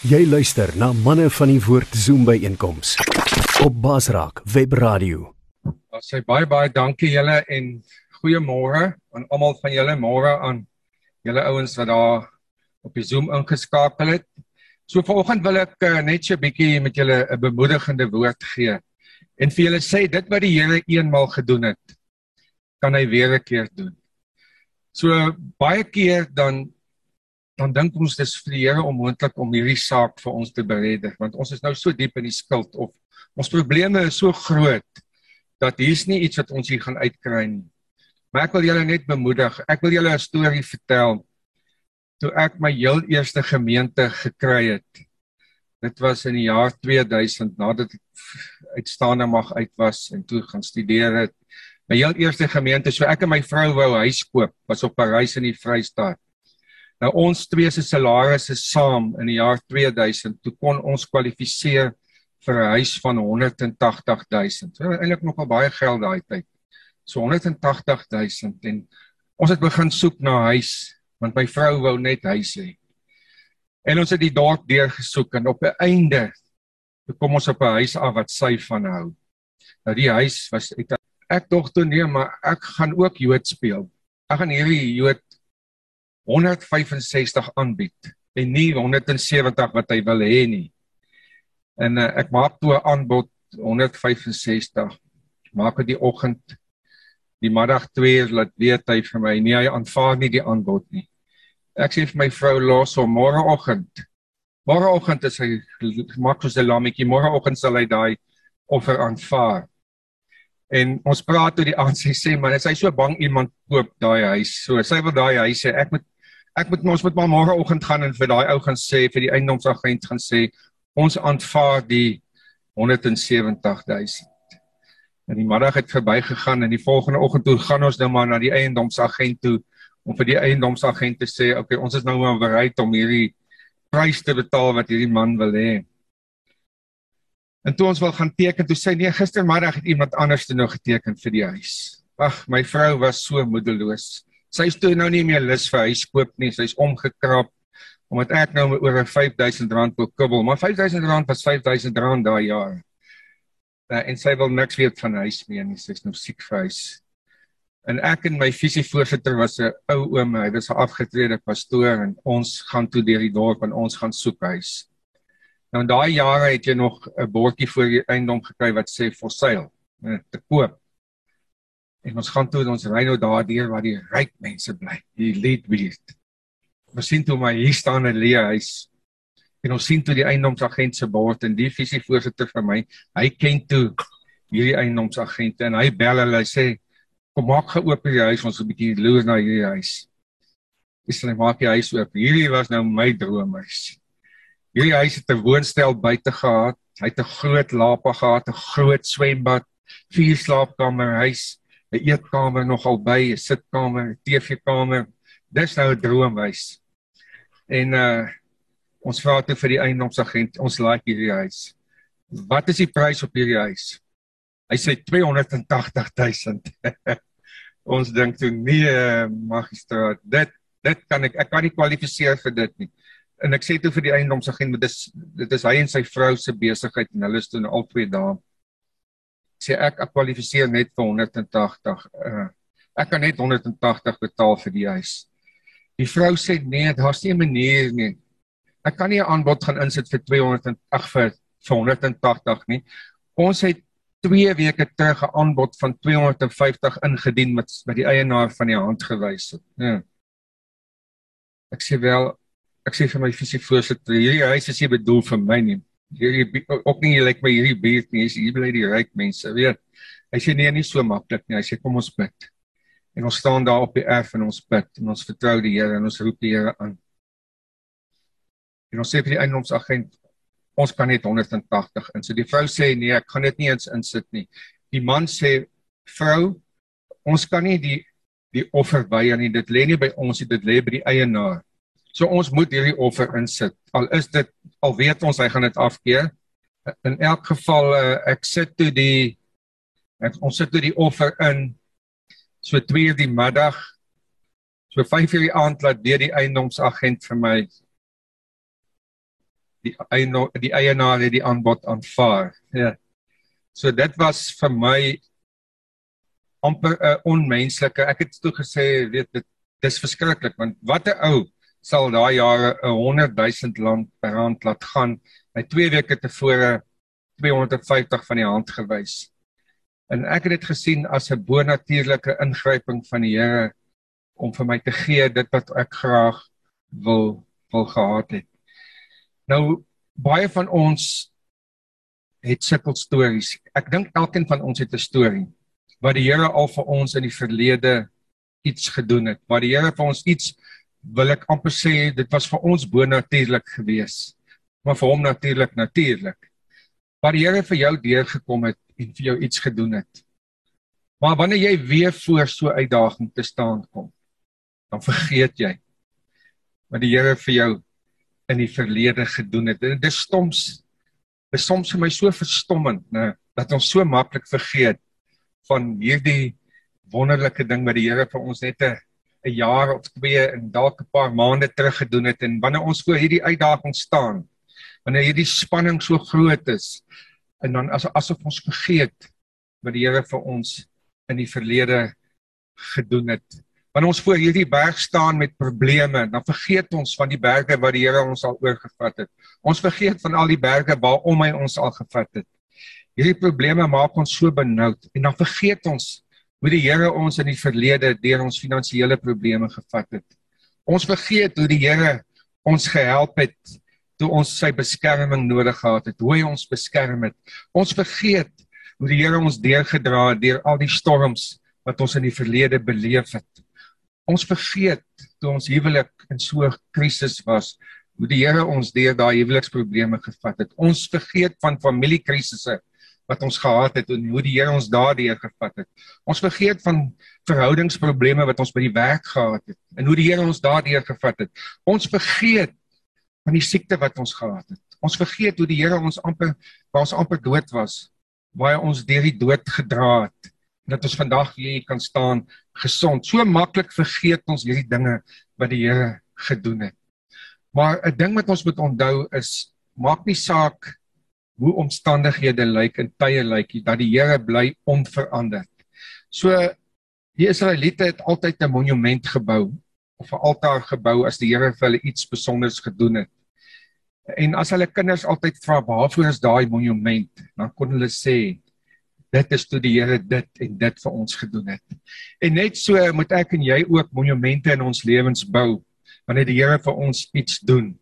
Jy luister na manne van die woord Zoom by einkoms op Basraak Web Radio. Ons sê baie baie dankie julle en goeiemôre aan almal van julle môre aan julle ouens wat daar op die Zoom ingeskakel het. So vanoggend wil ek uh, net so 'n bietjie met julle 'n bemoedigende woord gee en vir julle sê dit wat die Here eenmal gedoen het, kan hy weer 'n keer doen. So baie keer dan dan dink ons dis vir die Here onmoontlik om hierdie saak vir ons te beredder want ons is nou so diep in die skuld of ons probleme is so groot dat hier's nie iets wat ons hier gaan uitkry nie. Maar ek wil julle net bemoedig. Ek wil julle 'n storie vertel. Toe ek my heel eerste gemeente gekry het. Dit was in die jaar 2000 nadat ek uitstaande mag uit was en toe gaan studeer het. My heel eerste gemeente, so ek en my vrou wou huis koop, was op Parys in die Vrystaat. Nou ons twee se salarisse saam in die jaar 2000 toe kon ons kwalifiseer vir 'n huis van 180 000. So eintlik nogal baie geld daai tyd. So 180 000 en ons het begin soek na huis want my vrou wou net huis hê. En ons het die dorp deur gesoek en op 'n einde kom ons op 'n huis af wat sy van hou. Nou die huis was ek ek dog toe nee, maar ek gaan ook Jood speel. Ek gaan hierdie Jood 165 aanbied en nie 170 wat hy wil hê nie. En uh, ek maak toe 'n aanbod 165. Maak dit die oggend die middag 2 uur laat weet hy vir my nee hy aanvaar nie die aanbod nie. Ek sê vir my vrou los om môreoggend. Môreoggend is hy maak so 'n lammetjie. Môreoggend sal hy daai offer aanvaar. En ons praat oor die aand sy sê man, sy is so bang iemand koop daai huis. So sy wil daai huis sê ek moet ek moet ons moet maar môreoggend gaan en vir daai ou gaan sê vir die eiendomsagent gaan sê ons aanvaar die 170000. En die middag het verbygegaan en die volgende oggend toe gaan ons nou maar na die eiendomsagent toe om vir die eiendomsagent te sê okay ons is nou maar bereid om hierdie prys te betaal wat hierdie man wil hê. En toe ons wil gaan teken, toe sê nee, gistermiddag het iemand anders te nou geteken vir die huis. Ag, my vrou was so moedeloos. Sy is toe nou nie meer lus vir huis koop nie. Sy's omgekrap omdat ek nou oor 'n R5000 wil kibbel. Maar R5000 was R5000 daai jaar. Uh, en sy wil niks weet van huis meer nie. Sy's nou siek vir huis. En ek en my visievoorsitter was 'n ou oom, hy was 'n afgetrede pastoor en ons gaan toe deur die dorp en ons gaan soek huis. Nou in daai jare het jy nog 'n bordjie voor die eiendom gekry wat sê for sale, eh, te koop. En ons gaan toe ons ry nou daardeur waar die ryk mense bly, die lead buurt. Ons sien toe maar hier staan 'n leë huis. En ons sien toe die eiendomsagent se bord en die visie voorsitter vir my, hy ken toe hierdie eiendomsagent en hy bel hulle, hy sê kom maak geoop die huis, ons 'n bietjie loer na hierdie huis. Dis net maak die huis oop. Hierdie was nou my droomhuis. Hierdie huis het 'n woonstel buite gehad. Hy het 'n groot lapa gehad, 'n groot swembad, vier slaapkamer huis 'n eetkamer nogal by, 'n sitkamer, TV-kamer. Dis nou 'n droomhuis. En uh ons vra toe vir die eiendomsagent, ons like hierdie huis. Wat is die prys op hierdie huis? Hy sê 280 000. ons dink toe nee, magistraat, dit dit kan ek ek kan nie kwalifiseer vir dit nie. En ek sê toe vir die eiendomsagent, dit is dit is hy en sy vrou se besigheid en hulle is toe al twee dae sê ek ek kwalifiseer net vir 180. Uh, ek kan net 180 betaal vir die huis. Die vrou sê nee, daar's nie 'n manier nie. Ek kan nie 'n aanbod gaan insit vir 280 vir, vir 180 nie. Ons het 2 weke terug 'n aanbod van 250 ingedien met met die eienaar van die hand gewys het. Ja. Ek sê wel ek sê vir my fisiese voorsitter, hierdie huis is nie bedoel vir my nie hierdie ook nie lyk like my hierdie buurt nie, hier bly die ryk mense, weet. Hy sê nee, nie so maklik nie. Hy sê kom ons bid. En ons staan daar op die erf en ons bid en ons vertrou die Here en ons roep die Here aan. En ons sê vir die eiendomsagent ons kan net 180 in. So die vrou sê nee, ek gaan dit nie eens insit nie. Die man sê vrou, ons kan nie die die offer aan nie. Dit lê nie by ons nie, dit lê by die eienaar. So ons moet hierdie offer insit. Al is dit al weet ons hy gaan dit afkeer. In elk geval uh, ek sit toe die ek ons sit toe die offer in so 2 uur die middag. So 5 uur die aand laat weer die eiendomsagent vir my die eienaar die eienaar het die aanbod aanvaar. Ja. So dit was vir my amper 'n uh, onmenslike. Ek het toe gesê, weet dit dis verskriklik want watter ou sal daai jare 'n 100 000 rand per rand laat gaan. Hy 2 weke tevore 250 van die hand gewys. En ek het dit gesien as 'n bonatuurlike ingryping van die Here om vir my te gee dit wat ek graag wil wil gehad het. Nou baie van ons het sukkel stories. Ek dink elkeen van ons het 'n storie wat die Here al vir ons in die verlede iets gedoen het. Waar die Here vir ons iets wil ek amper sê dit was vir ons bonatuurlik geweest. Maar vir hom natuurlik natuurlik. Waar die Here vir jou deurgekom het en vir jou iets gedoen het. Maar wanneer jy weer voor so uitdaging te staan kom, dan vergeet jy wat die Here vir jou in die verlede gedoen het. En dit is soms is soms vir my so verstommend, né, dat ons so maklik vergeet van hierdie wonderlike ding wat die Here vir ons net 'n 'n jaar of twee en dalk 'n paar maande terug gedoen het en wanneer ons voor hierdie uitdaging staan, wanneer hierdie spanning so groot is en dan as asof ons vergeet wat die Here vir ons in die verlede gedoen het. Wanneer ons voor hierdie berg staan met probleme, dan vergeet ons van die berge wat die Here ons al oorgevat het. Ons vergeet van al die berge waarom hy ons al gevat het. Hierdie probleme maak ons so benoud en dan vergeet ons hoe die Here ons in die verlede deur ons finansiële probleme gevat het. Ons vergeet hoe die Here ons gehelp het toe ons sy beskerming nodig gehad het, hoe hy ons beskerm het. Ons vergeet hoe die Here ons deurgedra het deur al die storms wat ons in die verlede beleef het. Ons vergeet toe ons huwelik in so 'n krisis was, hoe die Here ons deur daai huweliksprobleme gevat het. Ons vergeet van familiekrisisse wat ons gehad het en hoe die Here ons daardeur gevat het. Ons vergeet van verhoudingsprobleme wat ons by die werk gehad het en hoe die Here ons daardeur gevat het. Ons vergeet van die siekte wat ons gehad het. Ons vergeet hoe die Here ons amper waar ons amper dood was, waar hy ons deur die dood gedra het dat ons vandag weer hier kan staan gesond. So maklik vergeet ons hierdie dinge wat die Here gedoen het. Maar 'n ding wat ons moet onthou is maak nie saak hoe omstandighede lyk en tye lyk dat die Here bly onveranderd. So die Israeliete het altyd 'n monument gebou of 'n altaar gebou as die Here vir hulle iets spesiaals gedoen het. En as hulle kinders altyd vra waarvoor is daai monument, dan kon hulle sê dit is toe die Here dit en dit vir ons gedoen het. En net so moet ek en jy ook monumente in ons lewens bou wanneer die Here vir ons iets doen.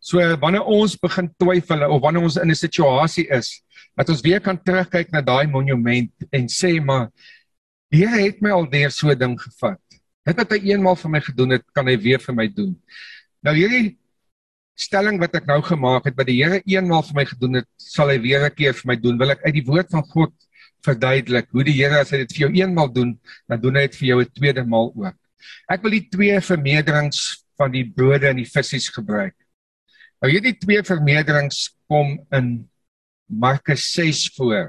So wanneer ons begin twyfel of wanneer ons in 'n situasie is dat ons weer kan terugkyk na daai monument en sê maar die Here het my al deur so ding gevat. Dit wat hy eenmaal vir my gedoen het, kan hy weer vir my doen. Nou hierdie stelling wat ek nou gemaak het, wat die Here eenmaal vir my gedoen het, sal hy weer 'n keer vir my doen. Wil ek uit die woord van God verduidelik hoe die Here as hy dit vir jou eenmaal doen, dan doen hy dit vir jou 'n tweede maal ook. Ek wil die twee vermeerderings van die brode en die visse gebruik. Nou hierdie twee vermeerderings kom in Markus 6 voor.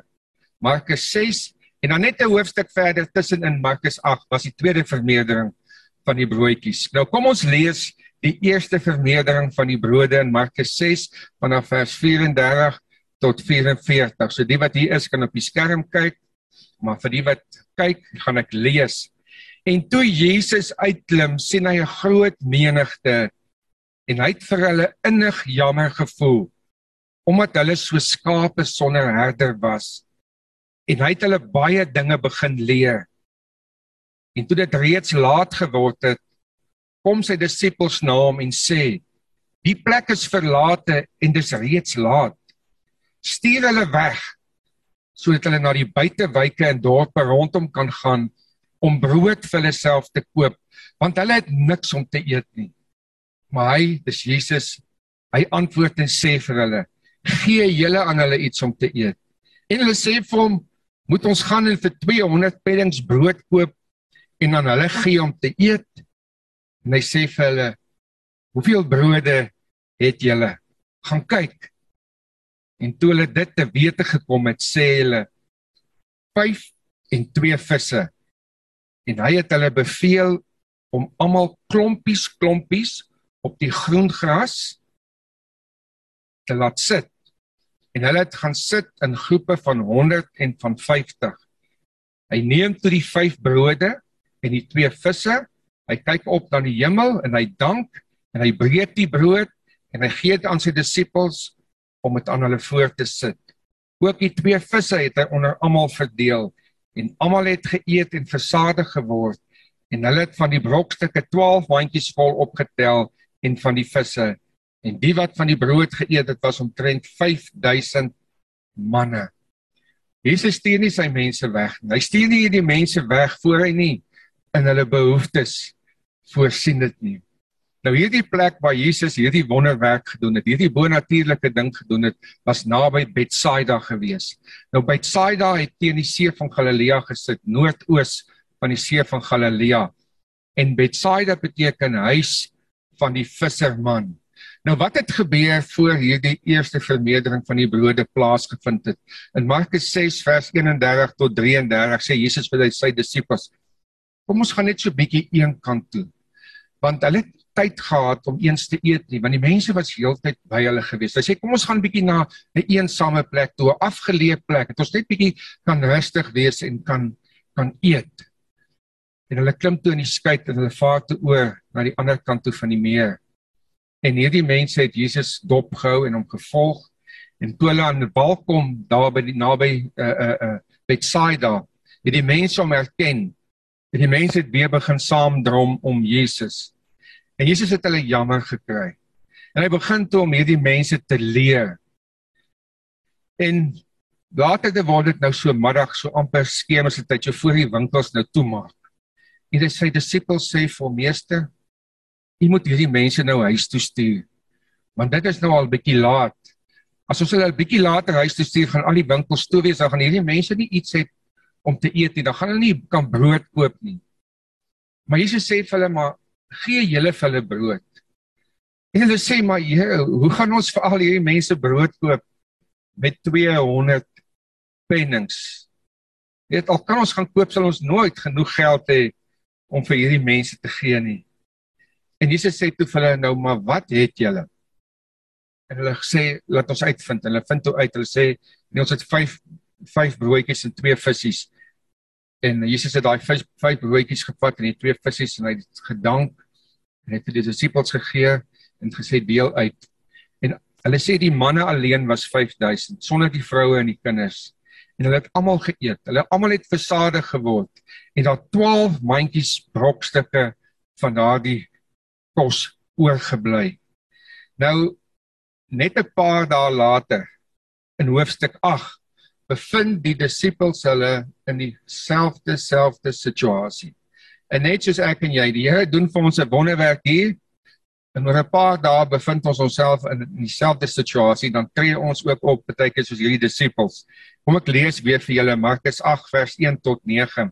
Markus 6 en dan net 'n hoofstuk verder tussen in Markus 8 was die tweede vermeerdering van die broodjies. Nou kom ons lees die eerste vermeerdering van die brode in Markus 6 vanaf vers 34 tot 44. So die wat hier is kan op die skerm kyk, maar vir die wat kyk, gaan ek lees. En toe Jesus uitklim, sien hy 'n groot menigte en hy het vir hulle innig jammer gevoel omdat hulle so skape sonder herder was en hy het hulle baie dinge begin leer. En toe dit reeds laat geword het kom sy disippels na hom en sê die plek is verlate en dis reeds laat. Stuur hulle weg sodat hulle na die buitewyke en dorpe rondom kan gaan om brood vir hulle self te koop want hulle het niks om te eet nie Maar hy, dis Jesus, hy antwoord en sê vir hulle: "Gee julle aan hulle iets om te eet." En hulle sê vir hom: "Moet ons gaan en vir 200 peddings brood koop en aan hulle gee om te eet?" En hy sê vir hulle: "Hoeveel brode het julle? Gaan kyk." En toe hulle dit te wete gekom het, sê hulle: "5 en 2 visse." En hy het hulle beveel om almal klompies klompies op die groen gras te laat sit. En hulle het gaan sit in groepe van 100 en van 50. Hy neem toe die 5 brode en die 2 visse. Hy kyk op na die hemel en hy dank en hy breek die brood en hy gee dit aan sy disippels om dit aan hulle voor te sit. Ook die 2 visse het hy onder almal verdeel en almal het geëet en versadig geword en hulle het van die brokstukke 12 mandjies vol opgetel en van die visse en die wat van die brood geëet het was omtrent 5000 manne. Jesus stuur nie sy mense weg nie. Hy stuur nie hierdie mense weg voor hy nie in hulle behoeftes voorsien dit nie. Nou hierdie plek waar Jesus hierdie wonderwerk gedoen het, hierdie bonatuurlike ding gedoen het, was naby Betsaida gewees. Nou Betsaida het teen die see van Galilea gesit, noordoos van die see van Galilea. En Betsaida beteken huis van die visserman. Nou wat het gebeur voor hierdie eerste vermeerdering van die brode plaasgevind het? In Markus 6 vers 31 tot 33 sê Jesus vir sy disippels: "Kom ons gaan net so bietjie een kant toe." Want hulle het tyd gehad om eens te eet nie, want die mense was heeltyd by hulle gewees. Hy sê: "Kom ons gaan bietjie na 'n eensame plek toe, 'n afgeleë plek. Dat ons net bietjie kan rustig wees en kan kan eet." En hulle klim toe in die skei en hulle vaar toe oor na die ander kant toe van die meer. En hierdie mense het Jesus dopgehou en hom gevolg. En toe hulle aan die bal kom daar by die naby uh uh uh Bethsaida, het die mense hom herken. En die mense het weer begin saamdrom om Jesus. En Jesus het hulle jammer gekry. En hy begin toe om hierdie mense te leer. En later te word dit nou so middag so amper skemers se tyd so voor die winkels nou toemaak. En sê disippels sê vir meester U moet hierdie mense nou huis toe stuur. Want dit is nou al bietjie laat. As ons hulle 'n bietjie later huis toe stuur, gaan al die winkels toe wees, dan gaan hierdie mense nie iets hê om te eet nie. Dan gaan hulle nie kan brood koop nie. Maar Jesus sê vir hulle maar gee julle vir hulle brood. En hulle sê maar Here, hoe gaan ons vir al hierdie mense brood koop met 200 pennings? Net al kan ons gaan koop, sal ons nooit genoeg geld hê om vir hierdie mense te gee nie. En Jesus sê toe vir hulle nou, maar wat het julle? En hulle sê, laat ons uitvind. Hulle vind toe uit. Hulle sê, nee, ons het 5 5 broodjies en 2 visse. En Jesus het daai 5 5 broodjies gevat en die 2 visse en hy het gedank en het vir die disippels gegee en gesê deel uit. En hulle sê die manne alleen was 5000 sonder die vroue en die kinders. En hulle het almal geëet. Hulle almal het versadig geword en daar 12 mandjies brokstukke van daardie kos oorgebly. Nou net 'n paar dae later in hoofstuk 8 bevind die disippels hulle in dieselfde selfde situasie. En net soos ek en jy, die Here doen vir ons 'n wonderwerk hier. En oor 'n paar dae bevind ons onsself in dieselfde situasie, dan tree ons ook op, baie keer soos hierdie disippels. Kom ek lees weer vir julle Markus 8 vers 1 tot 9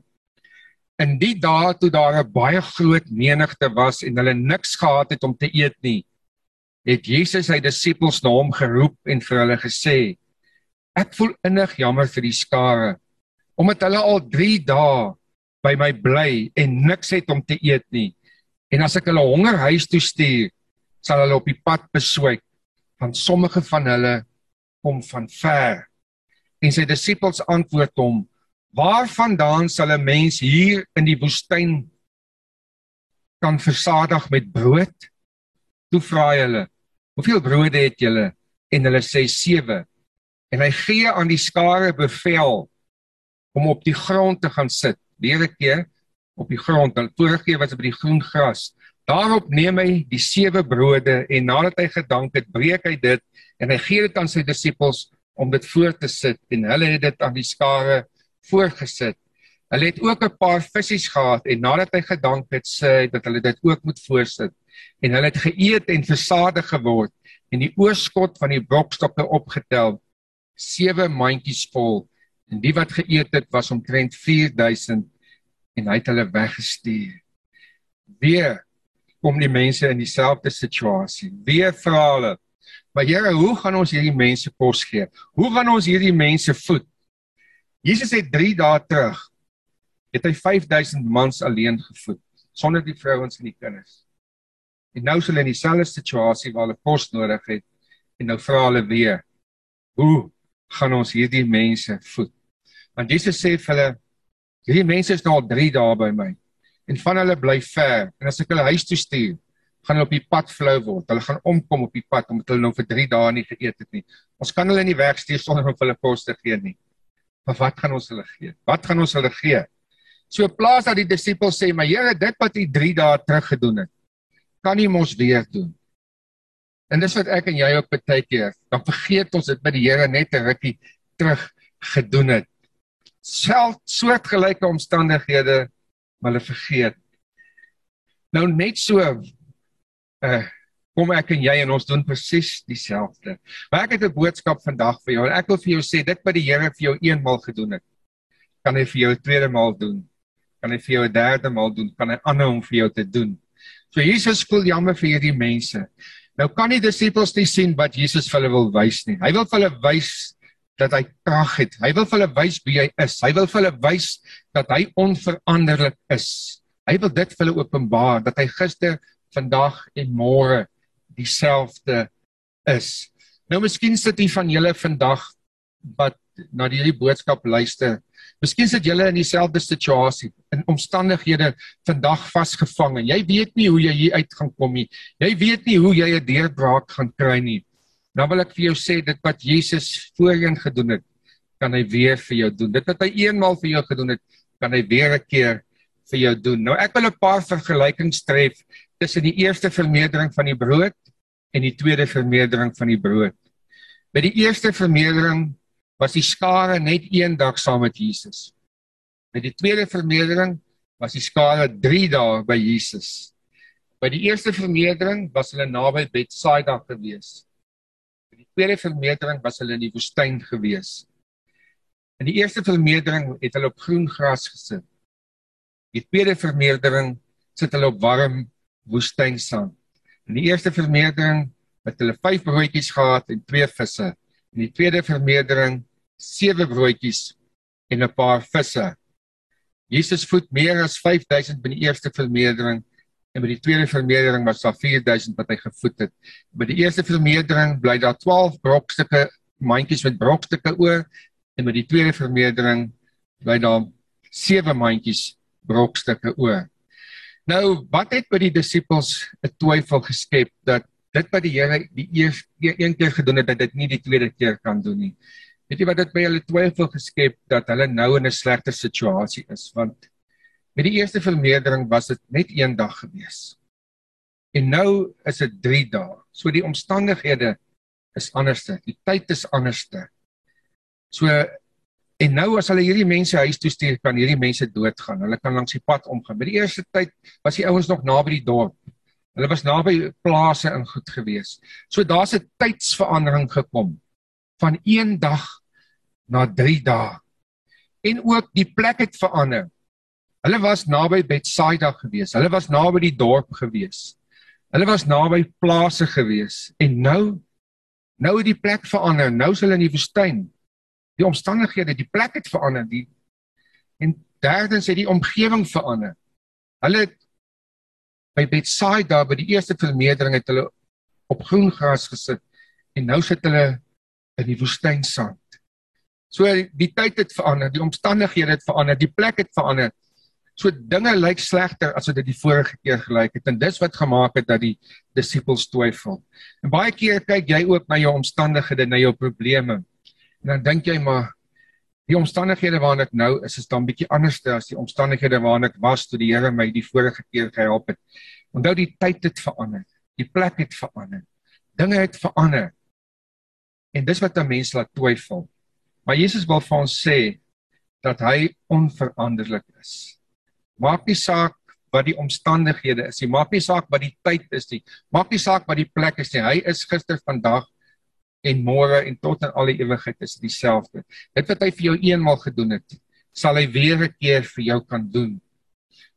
in die dae toe daar 'n baie groot menigte was en hulle niks gehad het om te eet nie, het Jesus sy disippels na hom geroep en vir hulle gesê: Ek voel innig jammer vir die skare omdat hulle al 3 dae by my bly en niks het om te eet nie. En as ek hulle honger huis toe stuur, sal hulle op die pad beswyk, want sommige van hulle kom van ver. En sy disippels antwoord hom: Waarvandaan sal 'n mens hier in die woestyn kan versadig met brood? Toe vra hy hulle: "Hoeveel brode het julle?" En hulle sê: "7." En hy gee aan die skare bevel om op die grond te gaan sit. Weer 'n keer op die grond. Keer was dit by die groen gras. Daarop neem hy die sewe brode en nadat hy gedank het, breek hy dit en hy gee dit aan sy disippels om dit voor te sit en hulle het dit aan die skare voorgesit. Hulle het ook 'n paar visse gehad en nadat hy gedank het, sê hy dat hulle dit ook moet voorsit. En hulle het geëet en versadig geword en die oorskot van die brokstukke opgetel, sewe mandjies vol. En die wat geëet het was omtrent 4000 en hy het hulle weggestuur. Weer kom die mense in dieselfde situasie. Weer vra hulle: "Maar Here, hoe gaan ons hierdie mense kos gee? Hoe gaan ons hierdie mense voed?" Jesus het 3 dae terug het hy 5000 mans alleen gevoed sonder die vrouens en die kinders. En nou is hulle in dieselfde situasie waar hulle kos nodig het En nou vra hulle weer: "Hoe gaan ons hierdie mense voed?" Want Jesus sê vir hulle: "Hierdie mense is nou al 3 dae by my en van hulle bly ver. En as ek hulle huis toe stuur, gaan hulle op die pad flou word. Hulle gaan omkom op die pad omdat hulle nou vir 3 dae nie geëet het nie. Ons kan hulle nie wegstuur sonder om hulle kos te gee nie. Maar wat gaan ons hulle gee? Wat gaan ons hulle gee? So plaas dat die disippels sê, "Maar Here, dit wat U 3 dae terug gedoen het, kan U mos weer doen." En dis wat ek en jy ook baie keer, dan vergeet ons dit by die Here net 'n rukkie terug gedoen het. Self soortgelyke omstandighede, maar hulle vergeet. Nou net so uh kom ek en jy en ons doen presies dieselfde. Maar ek het 'n boodskap vandag vir jou en ek wil vir jou sê dit wat die Here vir jou eenmal gedoen het, kan hy vir jou 'n tweede maal doen. Kan hy vir jou 'n derde maal doen, kan hy aanhou om vir jou te doen. So Jesus voel jammer vir hierdie mense. Nou kan die disippels nie sien wat Jesus vir hulle wil wys nie. Hy wil vir hulle wys dat hy krag het. Hy wil vir hulle wys wie hy is. Hy wil vir hulle wys dat hy onveranderlik is. Hy wil dit vir hulle openbaar dat hy gister vandag en môre dieselfde is. Nou miskien sit jy van julle vandag wat na hierdie boodskap luister. Miskien sit julle in dieselfde situasie, in omstandighede vandag vasgevang en jy weet nie hoe jy hier uit gaan kom nie. Jy weet nie hoe jy 'n deurbraak gaan kry nie. Dan wil ek vir jou sê dit wat Jesus voorheen gedoen het, kan hy weer vir jou doen. Dit wat hy eenmaal vir jou gedoen het, kan hy weer 'n keer vir jou doen. Nou ek wil 'n paar vergelykings tref tussen die eerste vermeerdering van die brood en die tweede vermeerdering van die brood. By die eerste vermeerdering was die skare net een dag saam met Jesus. By die tweede vermeerdering was die skare 3 dae by Jesus. By die eerste vermeerdering was hulle naby Betsaida gewees. By die tweede vermeerdering was hulle in die woestyn gewees. In die eerste vermeerdering het hulle op groen gras gesit. Die tweede vermeerdering sit hulle op warm woestynsand. In die eerste vermeerdering het hulle 5 broodjies gehad en 2 visse. In die tweede vermeerdering 7 broodjies en 'n paar visse. Jesus voed meer as 5000 by die eerste vermeerdering en by die tweede vermeerdering was daar 4000 wat hy gevoed het. By die eerste vermeerdering bly daar 12 brokstukke mandjies met brokstukke oor en by die tweede vermeerdering bly daar 7 mandjies brokstukke oor. Nou, wat het by die disippels 'n twyfel geskep dat dit wat die Here die eerste een keer gedoen het, dat dit nie die tweede keer kan doen nie? Weet jy wat dit by hulle twyfel geskep dat hulle nou in 'n slegter situasie is? Want met die eerste vermeerdering was dit net een dag gewees. En nou is dit 3 dae. So die omstandighede is anderste. Die tyd is anderste. So En nou as hulle hierdie mense huis toe stuur, kan hierdie mense doodgaan. Hulle kan langs die pad omgaan. By die eerste tyd was die ouens nog naby die dorp. Hulle was naby plase in goed gewees. So daar's 'n tydsverandering gekom van 1 dag na 3 dae. En ook die plek het verander. Hulle was naby Betsaida gewees. Hulle was naby die dorp gewees. Hulle was naby plase gewees. En nou nou het die plek verander. Nou is hulle in die woestyn die omstandighede, die plek het verander, die en derdens het die omgewing verander. Hulle by Betsaida by die eerste vermeerdering het hulle op groen gras gesit en nou sit hulle in die woestyn sand. So die tyd het verander, die omstandighede het verander, die plek het verander. So dinge lyk slegter as wat dit die vorige keer gelyk het en dis wat gemaak het dat die disippels twyfel. En baie keer kyk jy ook na jou omstandighede, na jou probleme En dan dink jy maar die omstandighede waarin ek nou is is dan bietjie anders as die omstandighede waarin ek was toe die Here my die vorige keer gehelp het. Onthou die tyd het verander. Die plek het verander. Dinge het verander. En dis wat 'n mens laat twyfel. Maar Jesus wil vir ons sê dat hy onveranderlik is. Maak nie saak wat die omstandighede is nie. Maak nie saak wat die tyd is nie. Maak nie saak wat die plek is nie. Hy is gister, vandag en môre en tot in alle ewigheid is dieselfde. Dit wat hy vir jou eenmal gedoen het, sal hy weer 'n keer vir jou kan doen.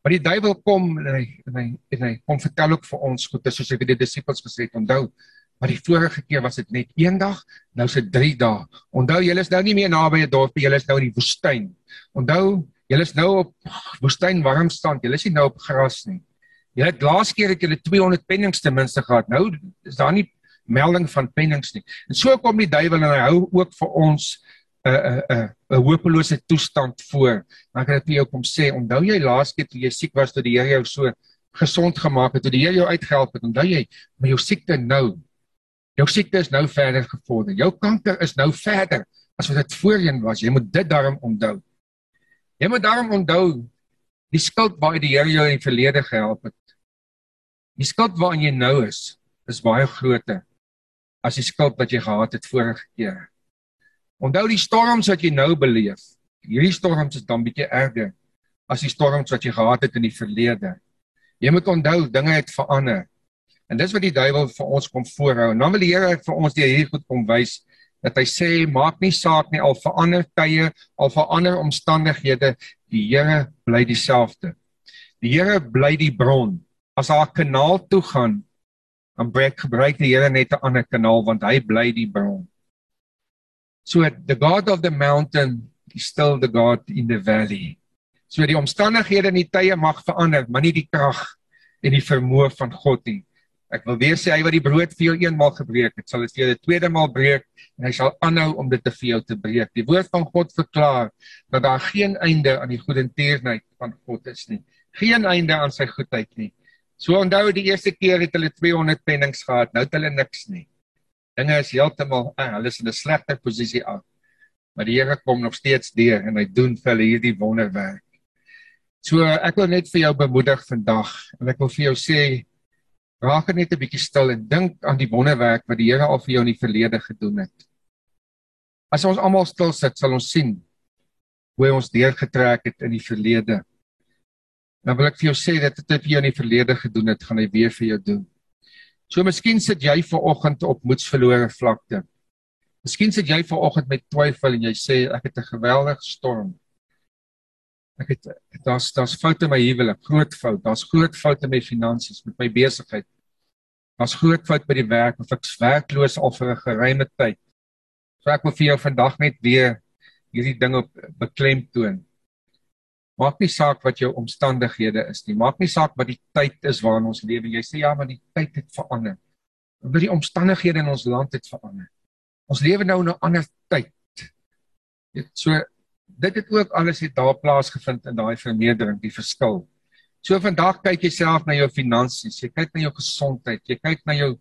Maar die duiwel kom en hy en hy en hy kom vertel ook vir ons goed, soos hy vir die disippels gesê het, onthou, maar die vorige keer was dit net een dag, nou is dit 3 dae. Onthou, julle is nou nie meer naby 'n dorp, julle is nou in die woestyn. Onthou, julle is nou op woestyn warm stand, julle is nie nou op gras nie. Julle het laas keer het julle 200 pennings ten minste gehad. Nou is daar nie melding van pennings nie. En so kom die duiwel en hy hou ook vir ons 'n 'n 'n 'n hopelose toestand voor. Maar ek het vir jou kom sê, onthou jy laas keer toe jy siek was toe die Here jou so gesond gemaak het, toe die Here jou uitgehelp het, onthou jy, maar jou siekte nou jou siekte is nou verder gevorder. Jou kanker is nou verder as wat dit voorheen was. Jy moet dit daarom onthou. Jy moet daarom onthou die skuld waar die Here jou in die verlede gehelp het. Die skuld waarin jy nou is, is baie groter as die skuld wat jy gehad het vorige keer. Onthou die storms wat jy nou beleef. Hierdie storms is dan bietjie erger as die storms wat jy gehad het in die verlede. Jy moet onthou dinge het verander. En dis wat die duiwel vir ons kom voorhou. En dan wil die Here vir ons die hier goed kom wys dat hy sê maak nie saak nie al verander tye, al verander omstandighede, die Here bly dieselfde. Die Here bly die bron. As haar kanaal toe gaan, dan breek gebruik die Here net 'n ander kanaal want hy bly die bron. So the God of the mountain is still the God in the valley. So die omstandighede en die tye mag verander, maar nie die krag en die vermoë van God nie. Ek wil weer sê hy wat die brood vir jou eenmaal gebreek het, sal dit vir jou 'n tweede maal breek en hy sal aanhou om dit te vir jou te breek. Die woord van God verklaar dat daar geen einde aan die goedertierenheid van God is nie. Geen einde aan sy goedheid nie. So onthou die eerste keer het hulle 200 pennings gehad, nou het hulle niks nie. Dinge is heeltemal, ah, hulle is in 'n slegter posisie af. Maar die Here kom nog steeds deur en hy doen vir hulle hierdie wonderwerk. So ek wil net vir jou bemoedig vandag en ek wil vir jou sê Raak net 'n bietjie stil en dink aan die wonderwerk wat die Here al vir jou in die verlede gedoen het. As ons almal stil sit, sal ons sien hoe ons deurgetrek het in die verlede. Dan wil ek vir jou sê dat dit hy in die verlede gedoen het, gaan hy weer vir jou doen. So miskien sit jy ver oggend op moedsverlore vlakte. Miskien sit jy ver oggend met twyfel en jy sê ek het 'n geweldige storm. Ek het daar's daar's foute in my huwelik, groot fout. Daar's groot foute met my finansies, met my besigheid. Daar's groot fout by die werk of ek's werkloos al vir 'n geruime tyd. So ek wil vir jou vandag net weer hierdie ding op beklemtoon. Maak nie saak wat jou omstandighede is nie. Maak nie saak wat die tyd is waarin ons lewe. Jy sê ja, maar die tyd het verander. Want die omstandighede in ons land het verander. Ons lewe nou in 'n ander tyd. Dit so dit het ook alles het daar plaasgevind in daai vernedering, die verskil. So vandag kyk jy self na jou finansies, jy kyk na jou gesondheid, jy kyk na jou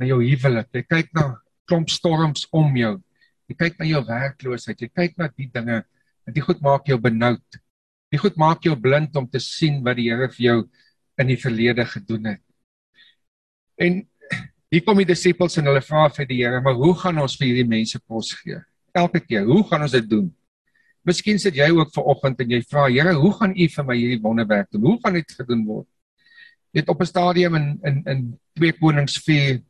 na jou huwelik, jy kyk na klomp storms om jou. Jy kyk na jou werkloosheid, jy kyk na die dinge en dit goed maak jou benoud. Dit goed maak jou blind om te sien wat die Here vir jou in die verlede gedoen het. En hier kom die disippels en hulle vra vir die Here, maar hoe gaan ons vir hierdie mense kos gee? Elke keer, hoe gaan ons dit doen? Miskien sit jy ook ver oggend en jy vra Here, hoe gaan U vir my hierdie wonderwerk doen? Hoe gaan dit gedoen word? Net op 'n stadium in in in 2 Konings 4 uh,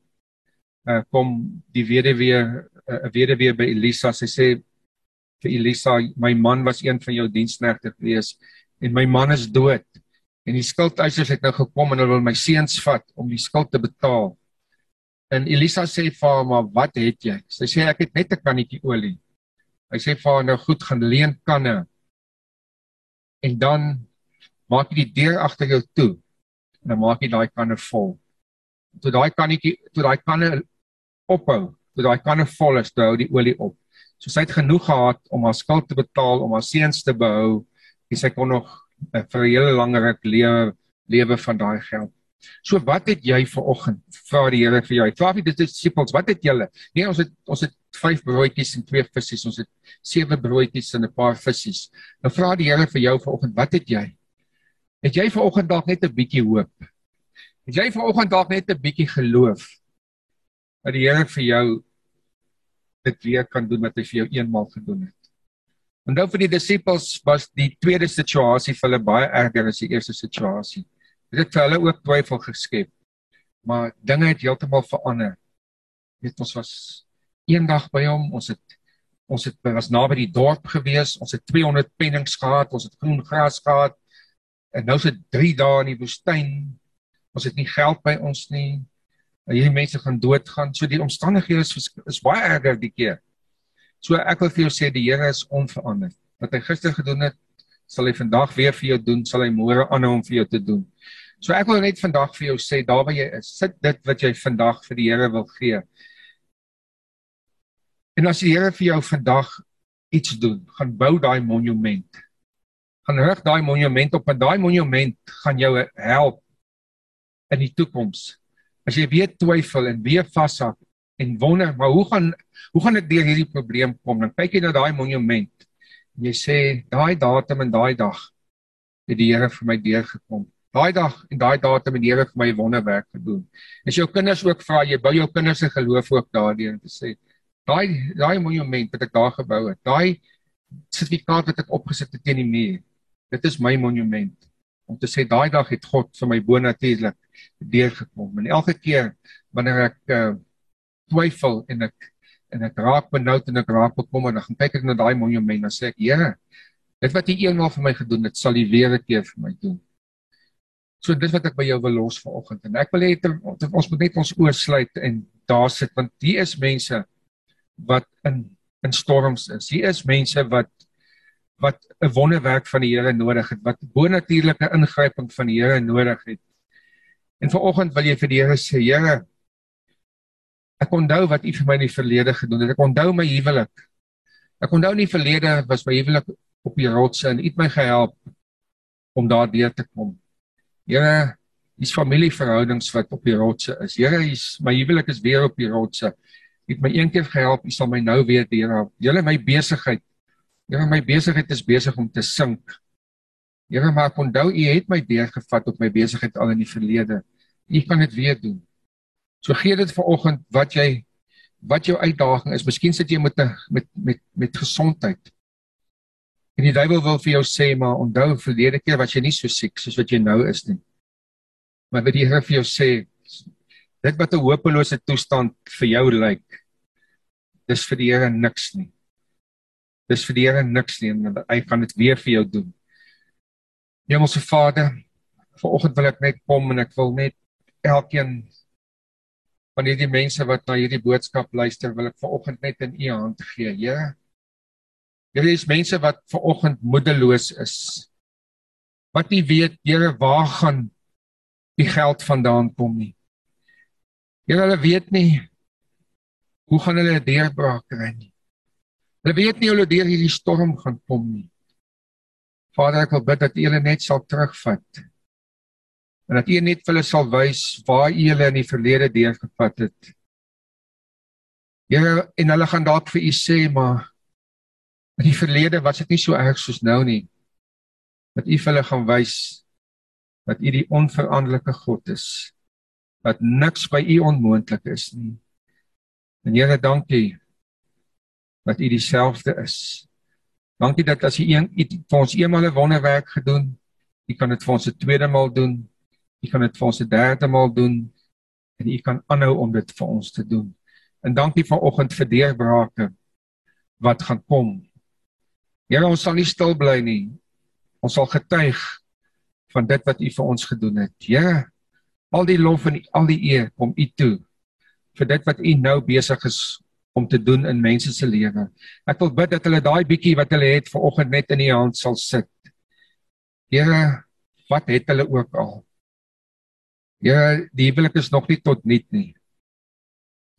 eh, kom die weduwee 'n uh, weduwee by Elisa. Sy sê vir Elisa, my man was een van jou diensknegte gewees en my man is dood. En die skuldeisers het nou gekom en hulle wil my seuns vat om die skuld te betaal. En Elisa sê vir haar, "Maar wat het jy?" Sy sê, "Ek het net 'n kannetjie olie." Hy sê vir haar nou goed gaan leen kanne. En dan maak jy die deur agter jou toe. En dan maak jy daai kanne vol. Toe daai kannetjie, toe daai kanne ophou, toe daai kanne vol is, toe hou die olie op. So sy het genoeg gehad om haar skuld te betaal, om haar seuns te behou. En sy kon nog uh, vir 'n hele langer lewe lewe van daai geld. So wat het jy ver oggend? Vra die Here vir jou. Vra vir die disippels, wat het julle? Nee, ons het ons het 5 broodjies en 2 visse. Ons het 7 broodjies en 'n paar visse. Nou vra die Here vir jou ver oggend, wat het jy? Het jy ver oggend dalk net 'n bietjie hoop? Het jy ver oggend dalk net 'n bietjie geloof dat die Here vir jou dit weer kan doen wat hy vir jou eenmaal gedoen het? Onthou vir die disippels was die tweede situasie vir hulle baie erger as die eerste situasie. Dit het hulle ook twyfel geskep. Maar dinge het heeltemal verander. Weet ons was eendag by hom, ons het ons het was naby die dorp gewees, ons het 200 pennings gehad, ons het groen gras gehad. En nou sit 3 dae in die woestyn. Ons het nie geld by ons nie. Hierdie mense gaan doodgaan. So die omstandighede is is baie erger die keer. So ek wil vir jou sê die Here is onveranderd. Wat hy gister gedoen het, sal hy vandag weer vir jou doen, sal hy môre aanhou om vir jou te doen. So ek wil net vandag vir jou sê daar waar jy is, sit dit wat jy vandag vir die Here wil gee. En as die Here vir jou vandag iets doen, gaan bou daai monument. Gaan rig daai monument op en daai monument gaan jou help in die toekoms. As jy weer twyfel en weer vashak en wonder, maar hoe gaan hoe gaan ek deur hierdie probleem kom? Dan kyk jy na daai monument en jy sê daai datum en daai dag het die Here vir my deurgekom. Daai dag en daai datum het die Here vir my wonderwerk gedoen. As jou kinders ook vra, jy bou jou kinders se geloof ook daardeur om te sê daai daai monument wat ek daar gebou het, daai sertifikaat wat ek opgesit het teen die muur. Dit is my monument om te sê daai dag het God vir my bonatuurlik deurgekom. En elke keer wanneer ek uh, twyfel en ek en ek raak benoud en ek raak bekommerd, dan kyk ek na daai monument en sê ek, Here, dit wat U eenmaal vir my gedoen het, sal U weer 'n keer vir my doen. So dis wat ek by jou wil los vanoggend en ek wil hê ons moet net ons oorsluit en daar sit want hier is mense wat in in storms is. Hier is mense wat wat 'n wonderwerk van die Here nodig het, wat bonatuurlike ingryping van die Here nodig het. En vanoggend wil jy vir die Here sê, Here, ek onthou wat U vir my in die verlede gedoen het. Ek onthou my huwelik. Ek onthou in die verlede was my huwelik op die rotse en U het my gehelp om daardeur te kom. Here, dis familieverhoudings wat op die rotse is. Here, is my huwelik is weer op die rotse. U het my een keer gehelp, U sal my nou weer deurhelp. Here, my besigheid. Here, my besigheid is besig om te sink. Here, maar ek onthou U het my deurgevat op my besigheid al in die verlede. U kan dit weer doen. So gee dit vanoggend wat jy wat jou uitdaging is. Miskien sit jy met 'n met met met gesondheid. En die duiwel wil vir jou sê maar onthou verlede keer was jy nie so siek soos wat jy nou is nie. Maar wat die Here vir jou sê dit wat 'n hopelose toestand vir jou lyk dis vir die Here niks nie. Dis vir die Here niks nie en hy kan dit weer vir jou doen. Hemelse Vader, vanoggend wil ek net kom en ek wil net elkeen van hierdie mense wat na hierdie boodskap luister, wil ek vanoggend net in u hand gee, Here. Hier is mense wat vanoggend moedeloos is. Wat nie weet, Here, waar gaan die geld vandaan kom nie. Here, hulle weet nie hoe gaan hulle deurbraak kry nie. Hulle weet nie hulle deur hierdie storm gaan kom nie. Vader, ek wil bid dat U hulle net sal terugvat en dat U net vir hulle sal wys waar U hulle in die verlede deurgevat het. Here, en hulle gaan dalk vir U sê, maar in die verlede was dit nie so erg soos nou nie. Dat U vir hulle gaan wys dat U die onveranderlike God is. Dat niks by U onmoontlik is nie. En Here, dankie dat U dieselfde is. Dankie dat as U een vir ons eenmal 'n wonderwerk gedoen, U kan dit vir ons 'n tweede maal doen U kan dit vir ons 'n derde maal doen en U kan aanhou om dit vir ons te doen. En dankie vanoggend vir deurbrake wat gaan kom. Here, ons sal nie stil bly nie. Ons sal getuig van dit wat U vir ons gedoen het. Here, al die lof en al die eer kom U toe vir dit wat U nou besig is om te doen in mense se lewe. Ek wil bid dat hulle daai bietjie wat hulle het vanoggend net in U hand sal sit. Here, wat het hulle ook al? Ja, die huwelik is nog nie tot nut nie.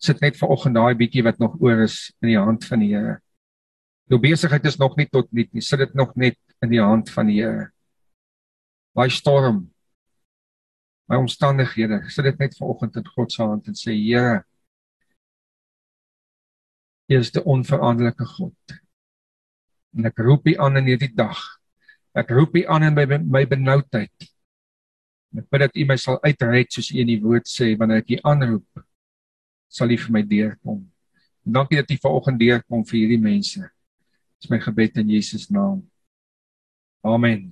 Sit net vanoggend daai bietjie wat nog oor is in die hand van die Here. Jou besigheid is nog nie tot nut nie. Sit dit nog net in die hand van die Here. Daai storm. My omstandighede, sit dit net vanoggend in God se hand en sê Here, is die onveranderlike God. En ek roep U aan in hierdie dag. Ek roep U aan in my my benoudheid. Ek bid dat U my sal uitred soos U in die woord sê wanneer ek U aanroep sal U vir my deurkom. En dankie dat U vanoggend deurkom vir hierdie mense. Dis my gebed in Jesus naam. Amen.